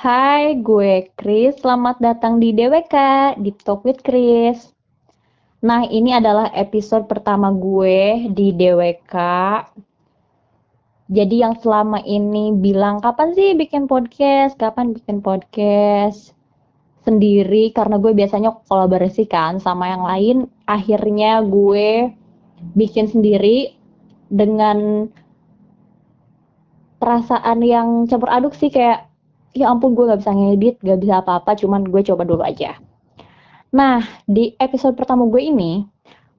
Hai, gue Chris. Selamat datang di DWK, Deep Talk with Chris. Nah, ini adalah episode pertama gue di DWK. Jadi yang selama ini bilang, kapan sih bikin podcast? Kapan bikin podcast? Sendiri, karena gue biasanya kolaborasi kan sama yang lain. Akhirnya gue bikin sendiri dengan perasaan yang campur aduk sih kayak ya ampun gue gak bisa ngedit, gak bisa apa-apa, cuman gue coba dulu aja. Nah, di episode pertama gue ini,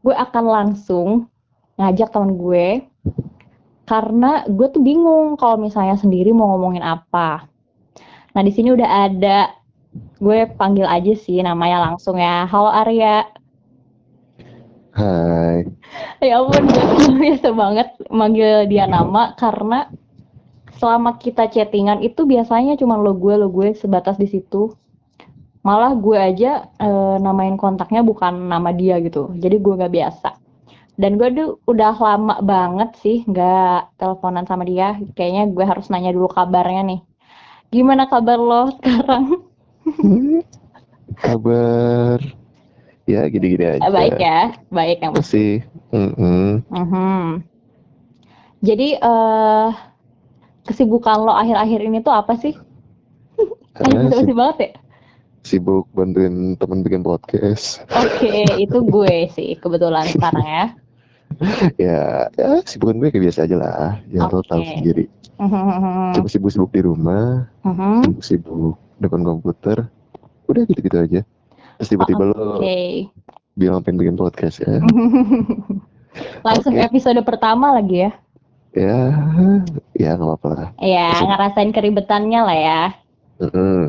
gue akan langsung ngajak teman gue, karena gue tuh bingung kalau misalnya sendiri mau ngomongin apa. Nah, di sini udah ada, gue panggil aja sih namanya langsung ya. Halo Arya. Hai. Ya ampun, gue biasa banget manggil dia nama karena selama kita chattingan itu biasanya cuma lo gue lo gue sebatas di situ. Malah gue aja e, namain kontaknya bukan nama dia gitu. Jadi gue gak biasa. Dan gue tuh udah lama banget sih nggak teleponan sama dia. Kayaknya gue harus nanya dulu kabarnya nih. Gimana kabar lo sekarang? Kabar ya gini-gini aja. baik ya baik yang masih mm -hmm. Mm -hmm. jadi uh, kesibukan lo akhir-akhir ini tuh apa sih? Karena sibuk banget ya? Sibuk bantuin temen bikin podcast. Oke, okay, itu gue sih kebetulan sekarang ya. ya, ya sibukan gue kayak biasa aja lah. Yang okay. lo tahu sendiri. Cuma sibuk-sibuk di rumah, sibuk-sibuk depan komputer. Udah gitu-gitu aja. Terus tiba-tiba oh, okay. lo bilang pengen bikin podcast ya. Langsung okay. episode pertama lagi ya ya ya nggak apa-apa lah. Ya ngerasain keribetannya lah ya. Mm -hmm.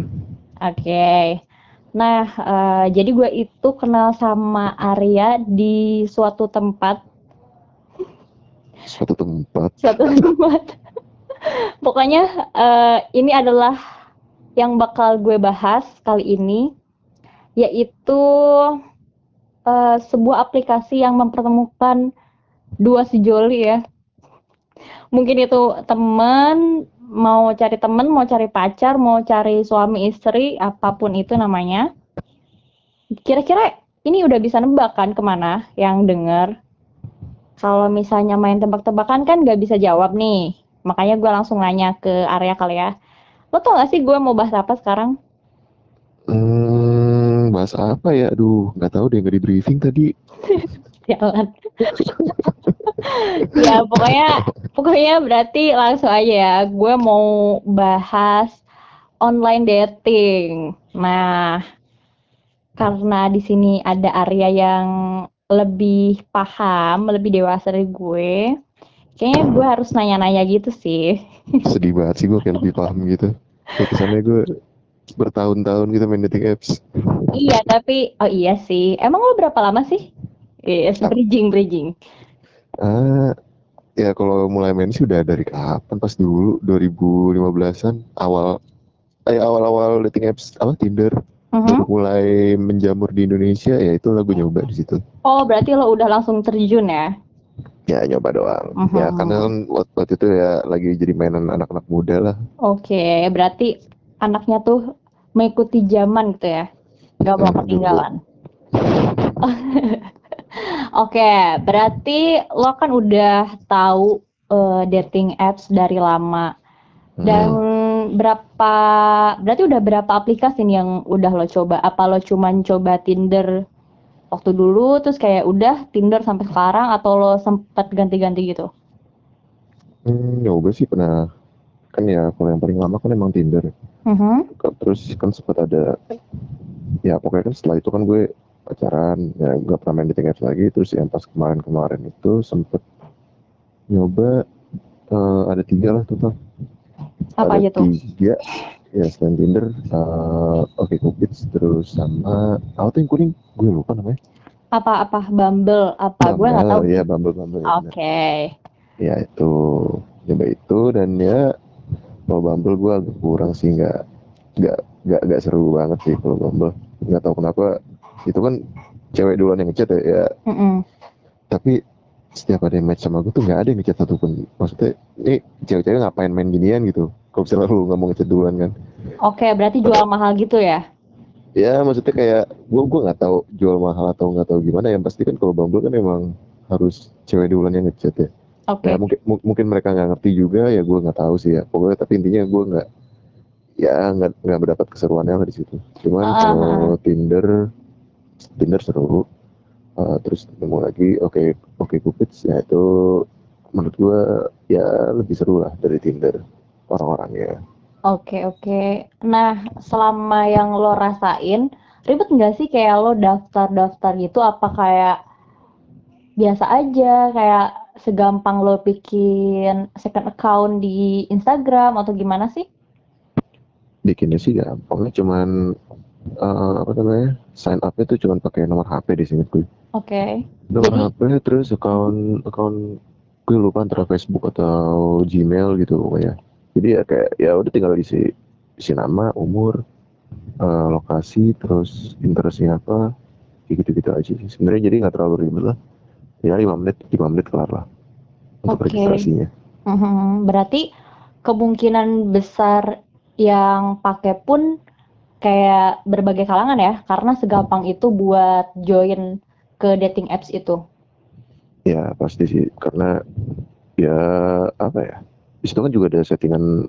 oke. Okay. nah uh, jadi gue itu kenal sama Arya di suatu tempat. Suatu tempat. Suatu tempat. Pokoknya uh, ini adalah yang bakal gue bahas kali ini yaitu uh, sebuah aplikasi yang mempertemukan dua sejoli ya mungkin itu temen mau cari temen mau cari pacar mau cari suami istri apa pun itu namanya. Kira-kira ini udah bisa nebak kan ke mana yang denger? Kalau misalnya main tebak-tebakan kan gak bisa jawab nih. Makanya gue langsung nanya ke area kali ya. Lo tau gak sih gue mau bahas apa sekarang? Hmm, bahas apa ya? Aduh nggak tahu deh nggak di briefing tadi. Jalan ya pokoknya pokoknya berarti langsung aja ya. Gue mau bahas online dating. Nah karena di sini ada Arya yang lebih paham lebih dewasa dari gue kayaknya gue harus nanya-nanya gitu sih. Sedih banget sih gue kayak lebih paham gitu. Kesannya gue bertahun-tahun gitu main dating apps. Iya tapi oh iya sih. Emang lo berapa lama sih? Yes, bridging, bridging. Uh, ya kalau mulai main sih udah dari kapan pas dulu 2015-an awal eh awal-awal dating apps apa Tinder uh -huh. mulai menjamur di Indonesia ya itu lagu nyoba di situ. Oh berarti lo udah langsung terjun ya? Ya nyoba doang. Uh -huh. Ya karena kan waktu itu ya lagi jadi mainan anak-anak muda lah. Oke okay, berarti anaknya tuh mengikuti zaman gitu ya? Gak mau ketinggalan. Oke, berarti lo kan udah tahu uh, dating apps dari lama. Dan hmm. berapa berarti udah berapa aplikasi nih yang udah lo coba? Apa lo cuman coba Tinder waktu dulu terus kayak udah Tinder sampai sekarang atau lo sempet ganti-ganti gitu? Hmm, ya sih pernah kan ya kalau yang paling lama kan emang Tinder. Uh -huh. Terus kan sempat ada ya pokoknya kan setelah itu kan gue pacaran ya gue pernah main dating apps lagi. Terus yang pas kemarin-kemarin itu sempet nyoba uh, ada tiga lah total apa ada aja tuh? tiga. Ya selain Tinder uh, Oke okay, Cupid terus sama apa tuh yang kuning? Gue lupa namanya. Apa apa? Bumble apa? Gue nggak tahu. ya Bumble Bumble oke. Okay. ya itu. Nyoba itu dan ya kalau Bumble gue agak kurang sih nggak nggak nggak nggak seru banget sih kalau Bumble. Nggak tahu kenapa itu kan cewek duluan yang ngechat ya, ya. Mm -mm. tapi setiap ada yang match sama gue tuh nggak ada yang ngechat satupun maksudnya ini cewek-cewek ngapain main ginian gitu kalau misalnya lu nggak mau ngechat duluan kan Oke, berarti jual mahal gitu ya? Ya, maksudnya kayak gue gue nggak tahu jual mahal atau nggak tahu gimana. Yang pasti kan kalau Bumble kan emang harus cewek duluan yang ngechat ya. Oke. Ya mungkin mungkin mereka nggak ngerti juga ya gue nggak tahu sih ya. Pokoknya tapi intinya gue nggak ya nggak nggak mendapat keseruannya lah di situ. Cuman Ah, kalau. Tinder Tinder seru. Uh, terus ketemu lagi oke oke Cupid ya itu menurut gue ya lebih seru lah dari Tinder orang-orangnya. Oke, oke. Nah, selama yang lo rasain, ribet nggak sih kayak lo daftar-daftar gitu? Apa kayak biasa aja, kayak segampang lo bikin second account di Instagram atau gimana sih? Bikinnya sih gampang, cuman uh, apa namanya sign up itu cuman pakai nomor HP di sini gue. Oke. Nomor Jadi, HP terus account account gue lupa antara Facebook atau Gmail gitu pokoknya. Jadi ya kayak ya udah tinggal isi isi nama, umur, uh, lokasi, terus interestnya apa, gitu-gitu aja sih. Sebenarnya jadi nggak terlalu ribet lah. Ya lima menit, lima menit kelar lah untuk oke. registrasinya. Mhm. Berarti kemungkinan besar yang pakai pun kayak berbagai kalangan ya, karena segampang itu buat join ke dating apps itu. Ya pasti sih, karena ya apa ya, di situ kan juga ada settingan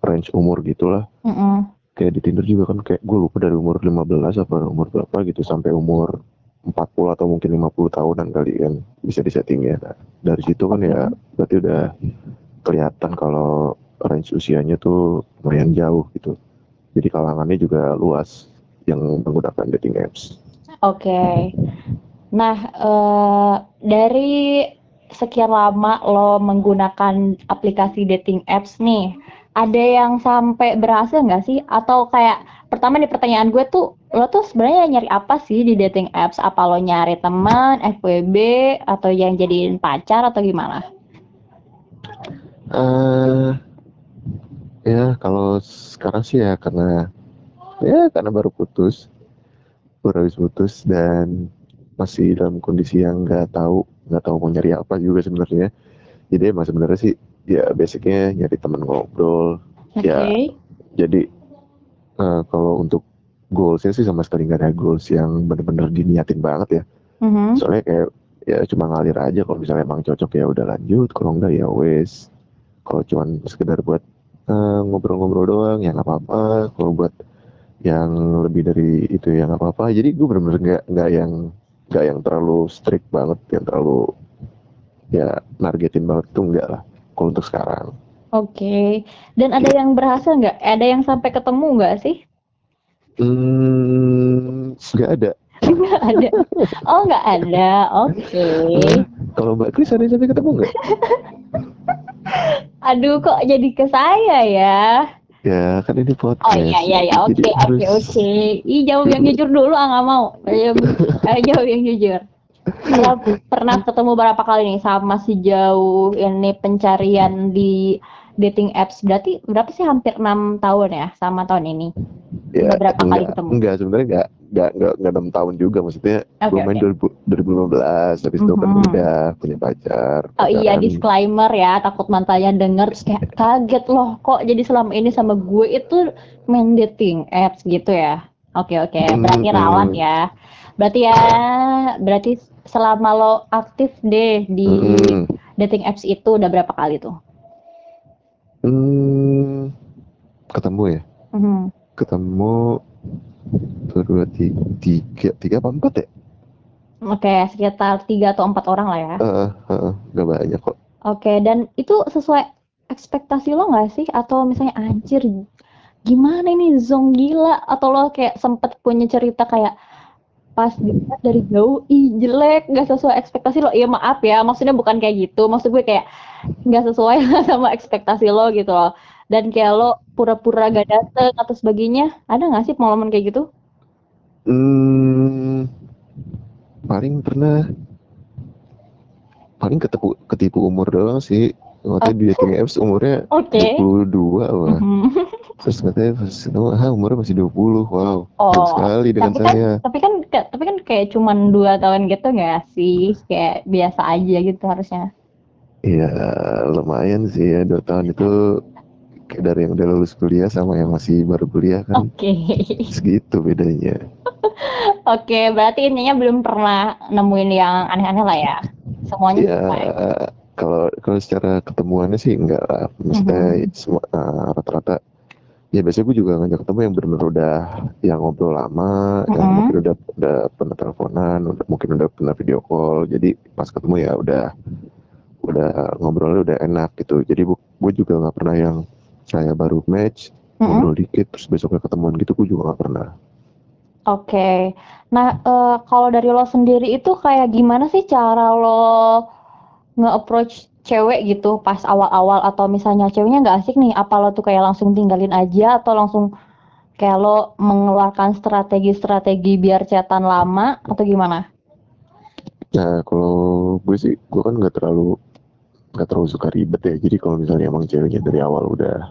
range umur gitulah. Mm-mm. Kayak di Tinder juga kan kayak gue lupa dari umur 15 apa umur berapa gitu sampai umur 40 atau mungkin 50 tahunan kali kan bisa disetting ya. Nah, dari situ kan ya berarti udah kelihatan kalau range usianya tuh lumayan jauh gitu. Jadi kalangannya juga luas yang menggunakan dating apps. Oke. Nah, eh, dari sekian lama lo menggunakan aplikasi dating apps nih, ada yang sampai berhasil nggak sih? Atau kayak pertama nih pertanyaan gue tuh, lo tuh sebenarnya nyari apa sih di dating apps? Apa lo nyari teman, FWB, atau yang jadiin pacar atau gimana? Uh, ya kalau sekarang sih ya karena ya karena baru putus, baru habis putus dan masih dalam kondisi yang nggak tahu nggak tahu mau nyari apa juga sebenarnya. Jadi emang sebenarnya sih ya basicnya nyari teman ngobrol. Oke. Ya jadi uh, kalau untuk goalsnya sih sama sekali nggak ada goals yang benar-benar diniatin banget ya. Mhm. Soalnya kayak ya cuma ngalir aja kalau misalnya emang cocok ya udah lanjut, kalau enggak ya wes. Kalau cuma sekedar buat ngobrol-ngobrol doang ya nggak apa-apa. Kalau buat yang lebih dari itu ya nggak apa-apa. Jadi gue bener-bener nggak nggak yang nggak yang terlalu strict banget, yang terlalu ya nargetin banget tuh enggak lah. Kalau untuk sekarang. Oke. Dan ada yang berhasil nggak? Ada yang sampai ketemu nggak sih? Hmm, nggak ada. Nggak ada. Oh, nggak ada. Oke. Kalau Mbak Kris ada yang sampai ketemu nggak? Aduh, kok jadi ke saya ya? Ya, kan ini podcast. Oh iya iya ya. Oke Jadi oke harus- oke. Ih jawab yang jujur dulu ah nggak mau. Ayo, ayo jawab yang jujur. Pernah, pernah ketemu berapa kali nih sama sejauh ini pencarian di dating apps berarti berapa sih hampir enam tahun ya sama tahun ini? ya, berapa kali enggak, ketemu? Enggak, sebenarnya enggak enggak enggak enggak enam tahun juga maksudnya Oke, gue main 2000 2015 habis itu kan Mhm. udah punya pacar. Oh iya pacaran. disclaimer ya takut mantannya denger terus kayak kaget loh kok jadi selama ini sama gue itu main dating apps gitu ya. Oke oke berarti Mm-mm. rawan ya. Berarti ya berarti selama lo aktif deh di Mm-mm. dating apps itu udah berapa kali tuh? Hmm, ketemu ya Mhm. ketemu satu dua tiga tiga apa empat ya? Oke sekitar tiga atau empat orang lah ya. Heeh, heeh, nggak banyak kok. Oke dan itu sesuai ekspektasi lo nggak sih? Atau misalnya anjir gimana ini zong gila? Atau lo kayak sempet punya cerita kayak pas dilihat dari jauh ih jelek. Nggak sesuai ekspektasi lo. Ya maaf ya maksudnya bukan kayak gitu. Maksud gue kayak nggak sesuai sama ekspektasi lo gitu loh dan kayak lo pura-pura gak dateng atau sebagainya ada nggak sih pengalaman kayak gitu? Hmm, paling pernah. Paling ketipu ketipu umur doang sih. Waktu di dating apps umurnya oke. 22 wah Mhm. terus katanya pas ketemu ah umurnya masih 20 wow Oh, sekali dengan tapi kan saya. tapi kan tapi kan kayak cuman dua tahun gitu nggak sih? Kayak biasa aja gitu harusnya. Iya lumayan sih ya dua tahun itu dari yang udah lulus kuliah sama yang masih baru kuliah kan. Oke. Okay. Segitu bedanya. Oke, okay, berarti intinya belum pernah nemuin yang aneh-aneh lah ya. Semuanya ya, kalau kalau secara ketemuannya sih enggak lah. Maksudnya mm -hmm. semua uh, rata-rata ya biasanya gue juga ngajak ketemu yang benar-benar udah yang ngobrol lama, mm -hmm. yang mungkin udah udah pernah teleponan, udah mungkin udah pernah video call. Jadi pas ketemu ya udah udah ngobrolnya udah enak gitu. Jadi gue juga nggak pernah yang saya baru match mm -hmm. ngobrol dikit terus besoknya ketemuan gitu gue juga nggak pernah. Oke. Okay. Nah, uh, kalau dari lo sendiri itu kayak gimana sih cara lo nge-approach cewek gitu pas awal-awal atau misalnya ceweknya nggak asik nih, apa lo tuh kayak langsung tinggalin aja atau langsung kayak lo mengeluarkan strategi-strategi biar chatan lama atau gimana? Nah, kalau gue sih, gue kan nggak terlalu nggak terlalu suka ribet ya. Jadi kalau misalnya emang ceweknya dari awal udah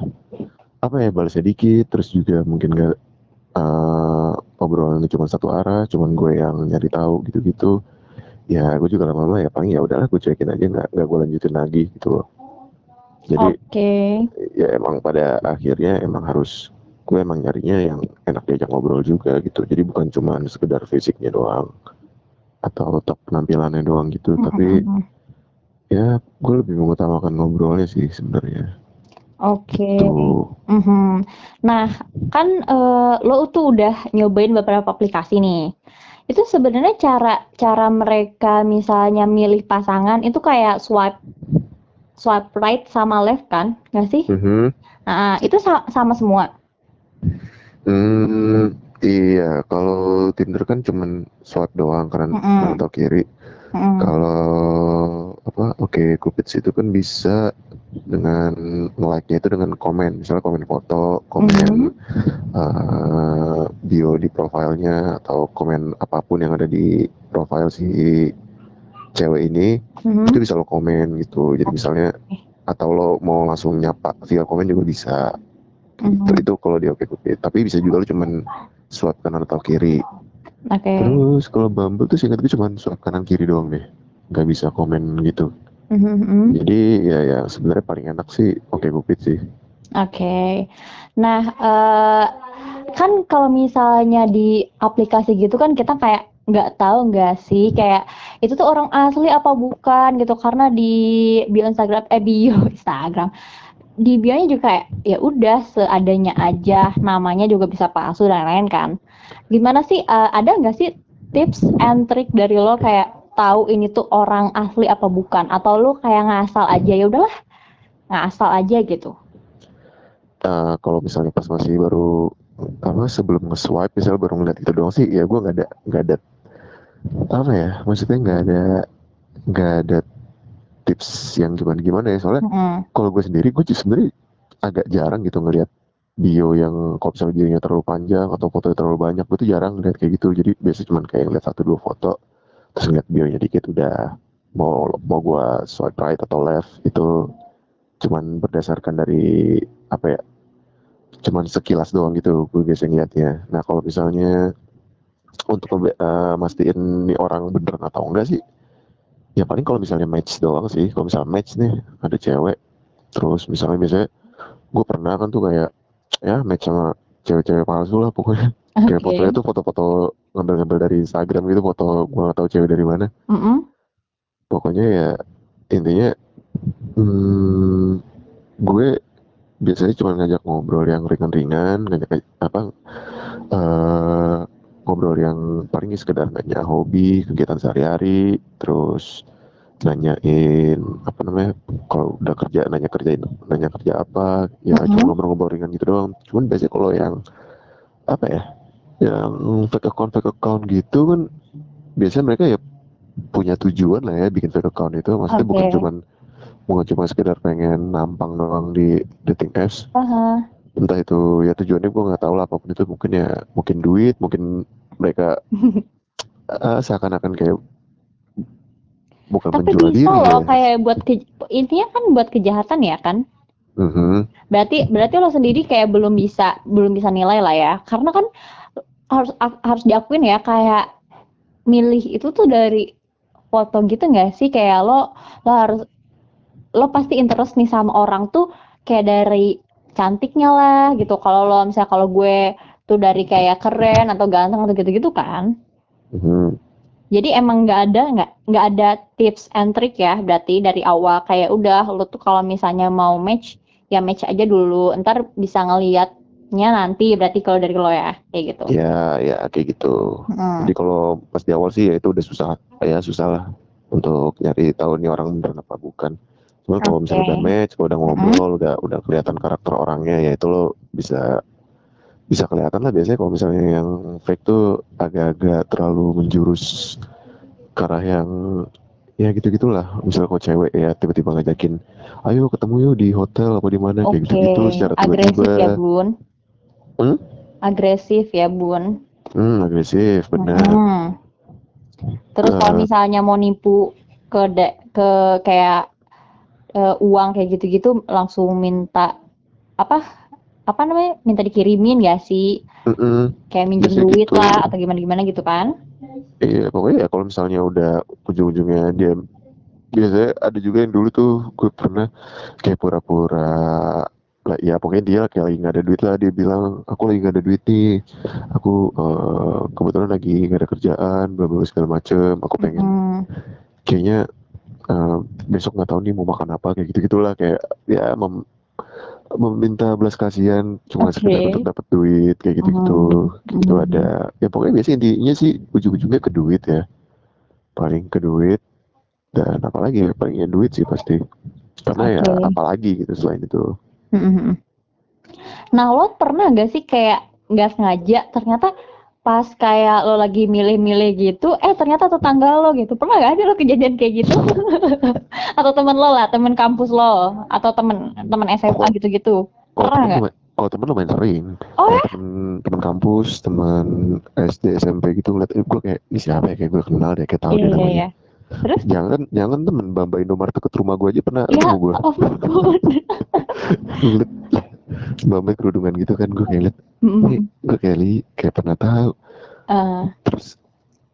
apa ya balasnya dikit, terus juga mungkin nggak uh, obrolan cuma satu arah, cuman gue yang nyari tahu gitu-gitu. Ya gue juga lama-lama ya paling ya udahlah gue cuekin aja nggak nggak gue lanjutin lagi gitu loh. Jadi okay. ya emang pada akhirnya emang harus gue emang nyarinya yang enak diajak ngobrol juga gitu. Jadi bukan cuma sekedar fisiknya doang atau top penampilannya doang gitu, mm -hmm. tapi ya gue lebih mengutamakan ngobrolnya sih sebenarnya. Oke. Okay. Mm -hmm. Nah, kan uh, lo tuh udah nyobain beberapa aplikasi nih. Itu sebenarnya cara cara mereka misalnya milih pasangan itu kayak swipe swipe right sama left kan, nggak sih? Mm -hmm. Nah, itu sa sama semua. Hmm, iya. Kalau Tinder kan cuman swipe doang karena mm -hmm. atau kiri. Mm -hmm. Kalau apa? Oke, okay, Cupid itu kan bisa dengan like-nya itu dengan komen misalnya komen foto komen mm -hmm. uh, bio di profilnya atau komen apa pun yang ada di profile si cewek ini mm -hmm. itu bisa lo komen gitu jadi misalnya atau lo mau langsung nyapa via komen juga bisa mm -hmm. itu itu kalau di oke okay, tapi bisa juga lo cuman swipe kanan atau kiri okay. terus kalau Bumble tuh singkat gue cuman swipe kanan kiri doang deh nggak bisa komen gitu Mm-hmm. Jadi ya ya sebenarnya paling enak sih oke okay sih. Oke. Okay. Nah, uh, kan kalau misalnya di aplikasi gitu kan kita kayak nggak tahu nggak sih kayak itu tuh orang asli apa bukan gitu karena di bio Instagram eh bio Instagram di bio-nya juga kayak ya udah seadanya aja namanya juga bisa palsu dan lain-lain kan gimana sih uh, ada nggak sih tips and trick dari lo kayak tahu ini tuh orang asli apa bukan. Atau lu kayak ngasal aja ya udahlah ngasal aja gitu. Uh, kalau misalnya pas masih baru apa sebelum nge-swipe misal baru ngeliat itu doang sih ya gue nggak ada nggak ada apa ya maksudnya nggak ada nggak ada tips yang gimana gimana ya. Soalnya mm -hmm. kalau gue sendiri gue sebenarnya agak jarang gitu ngeliat bio yang kalau misalnya bionya terlalu panjang atau fotonya terlalu banyak gue tuh jarang ngeliat kayak gitu. Jadi biasa cuma kayak ngeliat satu dua foto terus ngeliat bionya dikit udah mau mau gua swipe right atau left itu cuman berdasarkan dari apa ya cuman sekilas doang gitu gue biasa ngeliatnya. Nah kalau misalnya untuk uh, mastiin nih orang bener atau enggak sih ya paling kalau misalnya match doang sih. Kalau misalnya match nih ada cewek terus misalnya biasanya gue pernah kan tuh kayak ya match sama cewek-cewek palsu lah pokoknya. Okay. kayak fotonya tuh foto-foto ngambil-ngambil dari Instagram gitu foto gue gak tahu cewek dari mana mm -hmm. pokoknya ya intinya hmm, gue biasanya cuma ngajak ngobrol yang ringan-ringan ngajak apa uh, ngobrol yang paling sekedar nanya hobi kegiatan sehari-hari terus nanyain apa namanya kalau udah kerja nanya kerjain nanya kerja apa ya mm -hmm. cuma ngobrol-ngobrol ringan gitu doang cuman biasanya kalau yang apa ya yang fake account fake account gitu kan biasanya mereka ya punya tujuan lah ya bikin fake account itu maksudnya okay. bukan cuman bukan cuma sekedar pengen nampang doang di dating apps uh -huh. entah itu ya tujuannya gue nggak tahu lah apa pun itu mungkin ya mungkin duit mungkin mereka uh, seakan-akan kayak bukan tapi menjual bisa diri loh ya. kayak buat ke, intinya kan buat kejahatan ya kan -huh. berarti berarti lo sendiri kayak belum bisa belum bisa nilai lah ya karena kan harus harus diakuin ya kayak milih itu tuh dari foto gitu nggak sih kayak lo lo harus lo pasti interest nih sama orang tuh kayak dari cantiknya lah gitu. Kalau lo misalnya kalau gue tuh dari kayak keren atau ganteng atau gitu-gitu kan. Mhm. Jadi emang nggak ada nggak nggak ada tips and trick ya berarti dari awal kayak udah lo tuh kalau misalnya mau match ya match aja dulu ntar bisa ngeliatnya nanti berarti kalau dari lo ya kayak gitu. Ya ya kayak gitu. Hmm. Jadi kalau pas di awal sih ya itu udah susah ya susah lah untuk nyari tahu nih orang bener apa bukan. Cuma kalau misalnya udah match, kalau udah ngobrol, udah udah kelihatan karakter orangnya ya itu lo bisa bisa kelihatan lah biasanya kalau misalnya yang fake tuh agak-agak terlalu menjurus ke arah yang ya gitu gitulah misalnya kalau cewek ya tiba-tiba ngajakin ayo ketemu yuk di hotel apa di mana kayak Oke, gitu-gitu secara ya tiba-tiba bun. Hmm? Agresif ya bun. hmm agresif benar Hmm. Terus kalau Eh. misalnya mau nipu ke da- ke kayak eh, uang kayak gitu-gitu langsung minta apa apa namanya minta dikirimin ya sih Mm-mm. kayak minjem Biasanya duit gitu. lah atau gimana gimana gitu kan Iya pokoknya ya kalau misalnya udah ujung-ujungnya dia biasanya ada juga yang dulu tuh gue pernah kayak pura-pura ya pokoknya dia kayak lagi nggak ada duit lah dia bilang aku lagi nggak ada duit nih. Aku eh, kebetulan lagi nggak ada kerjaan bla bla segala macem. Aku pengen Hmm, kayaknya eh, besok nggak tahu nih mau makan apa kayak gitu gitulah kayak ya mem- meminta belas kasihan cuma Oke. sekedar untuk dapat duit kayak gitu gitu Hmm. gitu ada ya pokoknya biasanya intinya sih ujung-ujungnya ke duit ya. Paling ke duit dan apalagi ya palingnya duit sih pasti. Karena ya Oke. apalagi gitu selain itu Hmm. Nah lo pernah gak sih kayak nggak sengaja ternyata pas kayak lo lagi milih-milih gitu eh ternyata tetangga lo gitu pernah gak ada lo kejadian kayak gitu atau temen lo lah temen kampus lo atau temen temen SMA Oh. gitu-gitu pernah temen nggak? lumayan kalau temen lumayan sering Oh ya? temen temen kampus temen SD SMP gitu ngeliat eh, gue kayak ini siapa ya kayak gue kenal deh kayak tahu Iya deh iya namanya iya. Terus? jangan jangan temen Bamba Indomaret deket rumah gue aja pernah Ya ketemu gue Bamba kerudungan gitu kan gue kayak liat Mm. gue kayak li kayak pernah tahu Eh, terus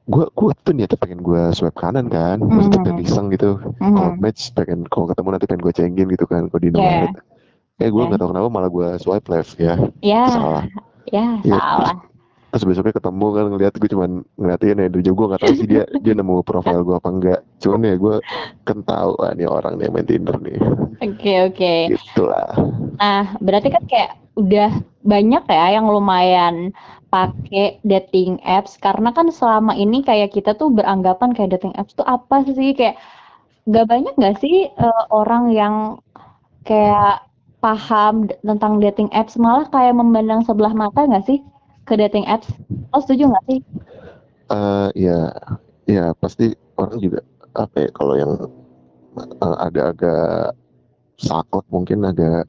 gue gue tuh niatnya pengen gue swipe kanan kan Hmm. maksudnya pengen iseng gitu kalau mm. match pengen kalau ketemu nanti pengen gue cengin gitu kan kalau di Yeah. Indomaret eh gue Yeah. nggak tahu kenapa malah gue swipe left ya Ya, salah ya Iya, salah. Terus besoknya ketemu kan ngeliat gue cuman ngeliatin ya dari jauh gue nggak tahu sih dia dia nemu profil gue apa enggak cuman ya gue kan tahu ah, nih orang nih yang main Tinder nih. Oke oke. gitulah. Nah, berarti kan kayak udah banyak ya yang lumayan pakai dating apps karena kan selama ini kayak kita tuh beranggapan kayak dating apps tuh apa sih? Kayak gak banyak gak sih eh, orang yang kayak paham tentang dating apps malah kayak memandang sebelah mata gak sih ke dating apps? Lo setuju gak sih? eh ya ya pasti orang juga apa ya kalau yang eh, ada agak sakot mungkin agak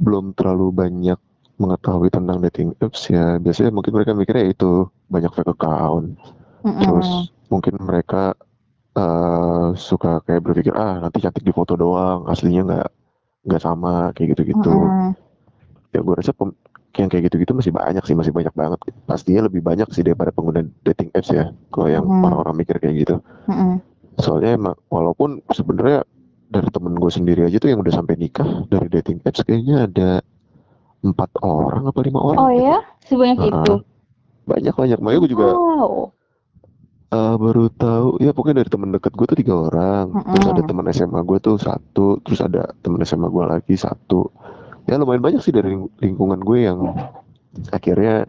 belum terlalu banyak mengetahui tentang dating apps ya biasanya mungkin mereka mikirnya itu banyak fake account Mm-mm. terus mungkin mereka eh, suka kayak berpikir ah nanti cantik di foto doang aslinya nggak nggak sama kayak gitu-gitu Mm-mm. ya gue rasa pem- yang kayak gitu-gitu masih banyak sih masih banyak banget pastinya lebih banyak sih daripada pengguna dating apps ya kalau yang Hmm. orang-orang mikir kayak gitu Mm-mm. soalnya emang walaupun sebenarnya dari temen gue sendiri aja tuh yang udah sampai nikah dari dating apps kayaknya ada empat orang apa lima orang Oh ya, sebanyak Ah, itu. banyak banyak makanya gue juga Wow. eh, baru tahu ya pokoknya dari temen deket gue tuh tiga orang terus ada Mm-mm. teman SMA gue tuh satu terus ada temen SMA gue lagi satu ya lumayan banyak sih dari ling- lingkungan gue yang akhirnya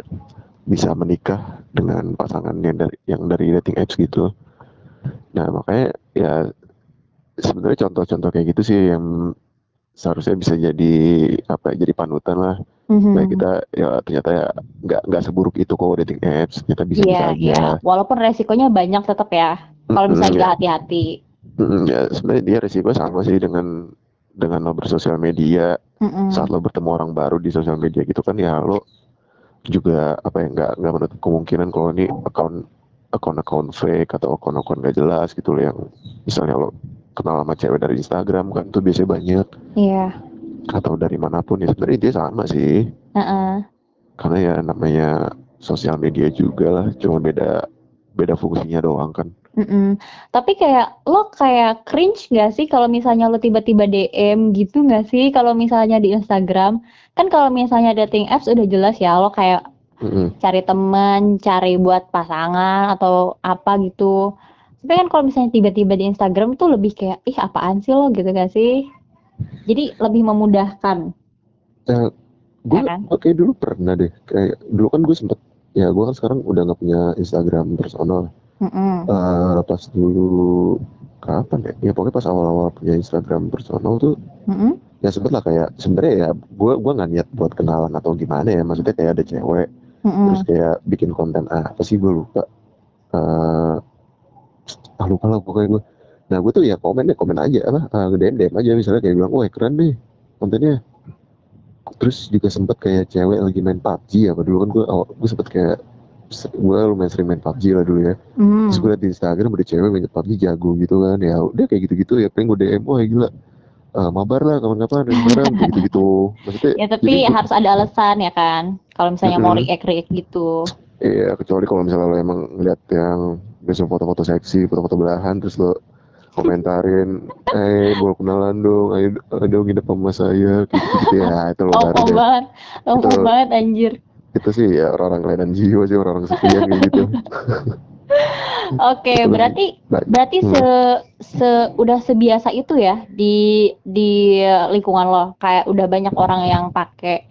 bisa menikah dengan pasangan yang dari yang dari dating apps gitu nah makanya ya sebenarnya contoh-contoh kayak gitu sih yang seharusnya bisa jadi apa ya, jadi panutan lah Mhm. Nah kita ya ternyata ya nggak nggak seburuk itu kok dating apps ternyata bisa-bisa Iya, aja. iya. Walaupun resikonya banyak tetap ya. Kalau misalnya ya. nggak hati-hati. Mm-mm, ya sebenarnya dia resiko sama sih dengan dengan lo bersosial media Mm-mm. saat lo bertemu orang baru di sosial media gitu kan ya lo juga apa ya nggak nggak menutup kemungkinan kalau ini akun akun-akun fake atau akun-akun gak jelas gitu loh yang misalnya lo kenal sama cewek dari Instagram kan tuh biasanya banyak Iya. atau dari mana pun ya sebenarnya dia sama sih Heeh. karena ya namanya sosial media juga lah cuma beda beda fungsinya doang kan Mhm. Tapi kayak lo kayak cringe nggak sih kalau misalnya lo tiba-tiba DM gitu nggak sih kalau misalnya di Instagram? Kan kalau misalnya dating apps udah jelas ya lo kayak Mhm. cari temen, cari buat pasangan atau apa gitu. Tapi kan kalau misalnya tiba-tiba di Instagram tuh lebih kayak, "Ih apaan sih lo?" Gitu nggak sih? Jadi lebih memudahkan. Eee, gue Ya kan? gue kayak dulu pernah deh, kayak dulu kan gue sempet ya gue kan sekarang udah nggak punya Instagram personal. Mhm. Eee, pas dulu kapan ya, ya pokoknya pas awal-awal punya Instagram personal tuh, Mhm. ya sempet lah kayak sebenarnya ya gue gue nggak niat buat kenalan atau gimana ya, maksudnya kayak ada cewek, terus Mhm. kayak bikin konten apa sih gue lupa, eee, ah lupa lah pokoknya gue. Nah gue tuh ya komen deh, komen aja apa, eee, nge-DM DM aja misalnya kayak bilang, "Wah keren nih kontennya." Terus juga sempet kayak cewek lagi main PUBG apa dulu kan gue gue sempet kayak gue lumayan sering main PUBG lah dulu ya. Terus gue liat di Instagram ada cewek main PUBG jago gitu kan, ya udah kayak gitu-gitu ya pengen gue DM, "Wah gila, eee, mabar lah kapan-kapan bareng," kayak gitu-gitu. Maksudnya Ya jadi tapi gue harus ada alasan ya kan, kalau misalnya mau react-react gitu. Iya, kecuali kalau misalnya lo emang ngeliat yang biasa foto-foto seksi, foto-foto belahan, terus lo komentarin, "Eh mau kenalan dong, ayo ayo dong nginep sama saya," kayak gitu-gitu ya, itu lo baru Lowong deh. banget lowong banget anjir. Itu sih ya orang-orang kelainan jiwa sih, orang-orang kayak gitu. Oke, kan berarti ba berarti se hmm. se udah sebiasa itu ya di di lingkungan lo, kayak udah banyak orang yang pakai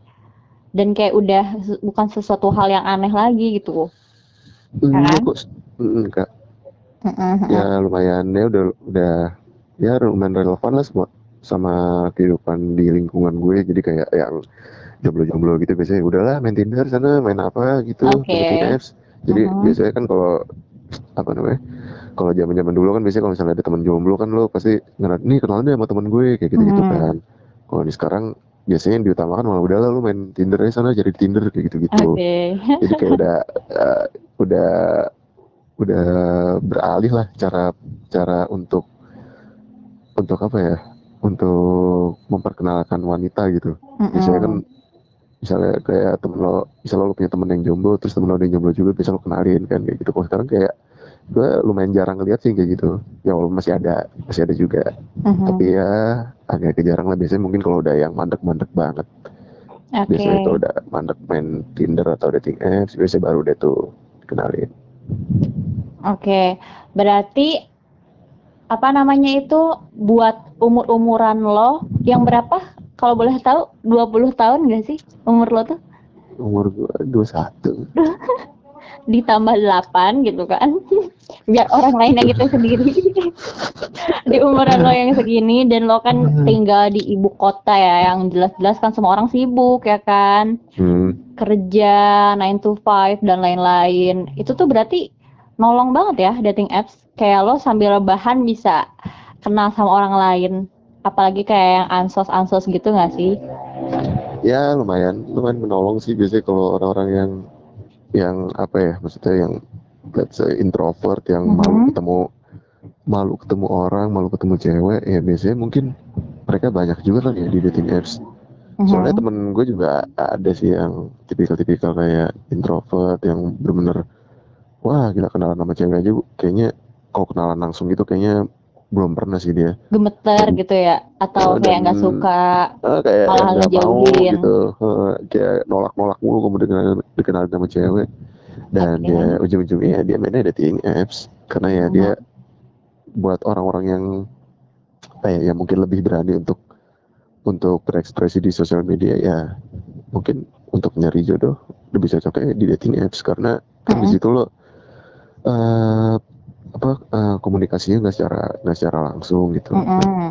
dan kayak udah se bukan sesuatu hal yang aneh lagi gitu, ya Enggak kan? kok, mhm, Kak. Mhm Ya lumayan ya udah udah ya lumayan relevan lah semua sama kehidupan di lingkungan gue, jadi kayak yang jomblo-jomblo gitu biasanya, "Udahlah main Tinder sana, main apa gitu, Oke. apps." Jadi Mhm. biasanya kan kalau apa namanya, kalau zaman-zaman dulu kan biasanya kalau misalnya ada temen jomblo kan lo pasti ngena "Nih kenalan deh sama temen gue," kayak gitu-gitu Mhm. kan. Kalau di sekarang biasanya yang diutamakan malah, "Udahlah lu main Tinder aja sana, cari di Tinder," kayak gitu-gitu. Oke. Jadi kayak udah, eee, udah udah beralih lah cara cara untuk untuk apa ya, untuk memperkenalkan wanita gitu. Biasanya kan. Misalnya kayak temen lo misalnya lo punya temen yang jomblo, terus temen lo ada yang jomblo juga biasa lo kenalin kan kayak gitu. Kalau sekarang kayak gue lumayan jarang ngeliat sih kayak gitu. Ya walaupun masih ada, masih ada juga. Tapi Mhm. ya agak jarang lah biasanya mungkin kalau udah yang mandek-mandek banget. Biasanya kalau Oke. udah mandek main Tinder atau dating apps, biasanya baru deh tuh kenalin. Oke, berarti apa namanya itu, buat umur-umuran lo yang berapa kalau boleh tahu? 20 tahun nggak sih umur lo tuh? Umur gue 21. Ditambah 8 gitu kan, biar orang lain yang hitung sendiri. Di umuran lo yang segini dan lo kan tinggal di ibu kota ya, yang jelas-jelas kan semua orang sibuk ya kan, Hmm. kerja 9 to 5 dan lain-lain. Itu tuh berarti nolong banget ya dating apps, kayak lo sambil rebahan bisa kenal sama orang lain, apalagi kayak yang ansos-ansos gitu nggak sih? Ya lumayan, lumayan menolong sih biasanya kalau orang-orang yang yang apa ya, maksudnya yang let's say introvert yang malu Mhm. ketemu malu ketemu orang, malu ketemu cewek, ya biasanya mungkin mereka banyak juga kan ya di dating apps. Soalnya Mhm. temen gue juga ada sih yang tipikal-tipikal kayak introvert yang bener-bener, wah gila kenalan sama cewek aja kayaknya kalau kenalan langsung gitu kayaknya belum pernah sih dia. Gemeter Dan gitu ya? Atau dan kayak nggak suka, eee, kayak malah ngejauhin? gitu, heeh, kayak nolak-nolak mulu kalau dikenalin dikenalin sama cewek. Dan ya Oke. ujung-ujungnya dia mainnya dating apps, karena ya dia Mhm. buat orang-orang yang ya, yang mungkin lebih berani untuk untuk berekspresi di sosial media ya mungkin untuk nyari jodoh lebih cocoknya di dating apps karena kan di Mhm. situ lo eee, apa, eee, komunikasinya nggak secara nggak secara langsung gitu kan. Mhm.